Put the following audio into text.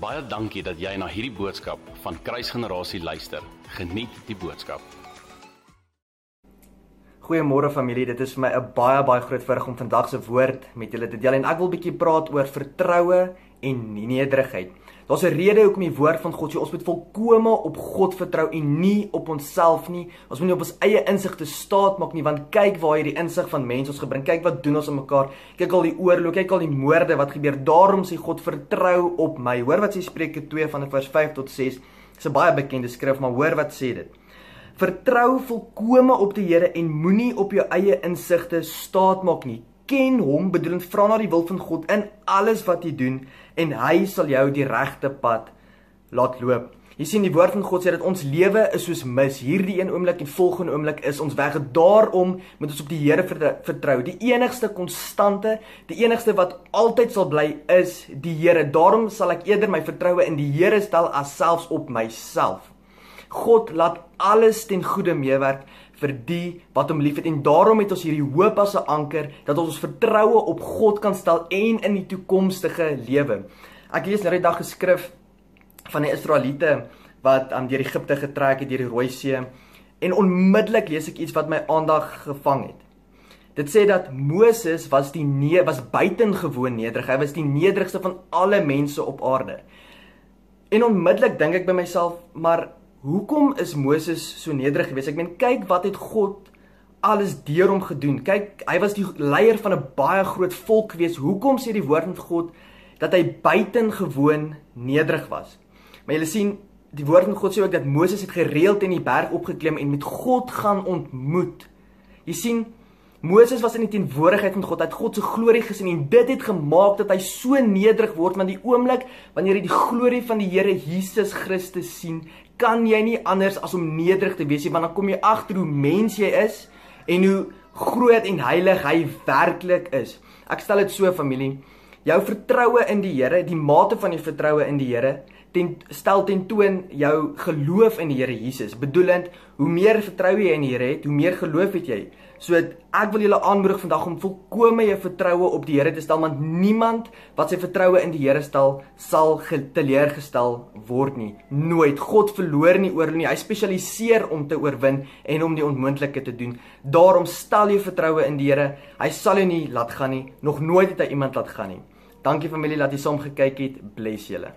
Baie dankie dat jy na hierdie boodskap van Kruisgenerasie luister. Geniet die boodskap. Goeiemôre familie, dit is vir my 'n baie baie groot voorreg om vandag se woord met julle te deel en ek wil bietjie praat oor vertroue en nederigheid. Daar's 'n rede hoekom die woord van God sê ons moet volkome op God vertrou en nie op onsself nie. Ons moet nie op ons eie insig te staat maak nie, want kyk waar hierdie insig van mense ons gebring. Kyk wat doen ons aan mekaar. Kyk al die oorlog, kyk al die moorde wat gebeur. Daarom sê God vertrou op my. Hoor wat sê Spreuke 2 van vers 5 tot 6. Dis 'n baie bekende skrif, maar hoor wat sê dit. Vertrou volkome op die Here en moenie op jou eie insigte staat maak nie ken hom, bedoelend vra na die wil van God in alles wat jy doen en hy sal jou die regte pad laat loop. Jy sien die woord van God sê dat ons lewe is soos mis. Hierdie een oomblik en volgende oomblik is ons weg. Daarom moet ons op die Here vertrou. Die enigste konstante, die enigste wat altyd sal bly is die Here. Daarom sal ek eerder my vertroue in die Here stel as selfs op myself. God laat alles ten goeie meewerk vir die wat hom liefhet en daarom het ons hierdie hoop as 'n anker dat ons ons vertroue op God kan stel en in die toekomstige lewe. Ek lees nou die dag geskrif van die Israeliete wat um, deur Egipte getrek het deur die Rooi See en onmiddellik lees ek iets wat my aandag gevang het. Dit sê dat Moses was die nee was buitengewoon nederig. Hy was die nederigste van alle mense op aarde. En onmiddellik dink ek by myself, maar Hoekom is Moses so nederig geweest? Ek meen kyk wat het God alles deur hom gedoen. Kyk, hy was die leier van 'n baie groot volk geweest. Hoekom sê die woord van God dat hy buitengewoon nederig was? Maar julle sien, die woord van God sê ook dat Moses het gereeld in die berg opgeklim en met God gaan ontmoet. Jy sien, Moses was in die teenwoordigheid van God, hy het God se glorie gesien en dit het gemaak dat hy so nederig word want die oomblik wanneer jy die glorie van die Here Jesus Christus sien, kan jy nie anders as om nederig te wees nie want dan kom jy agter hoe mens jy is en hoe groot en heilig hy werklik is. Ek stel dit so familie, jou vertroue in die Here, die mate van jou vertroue in die Here, ten stel ten toon jou geloof in die Here Jesus. Bedoelend, hoe meer vertroue jy in die Here het, hoe meer geloof het jy. So ek wil julle aanmoedig vandag om volkome jou vertroue op die Here te stel want niemand wat sy vertroue in die Here stel sal teleurgestel word nie. Nooit. God verloor nie oor nie. Hy spesialiseer om te oorwin en om die onmoontlike te doen. Daarom stel jou vertroue in die Here. Hy sal jou nie laat gaan nie. Nog nooit het hy iemand laat gaan nie. Dankie familie dat jy saam gekyk het. Bless julle.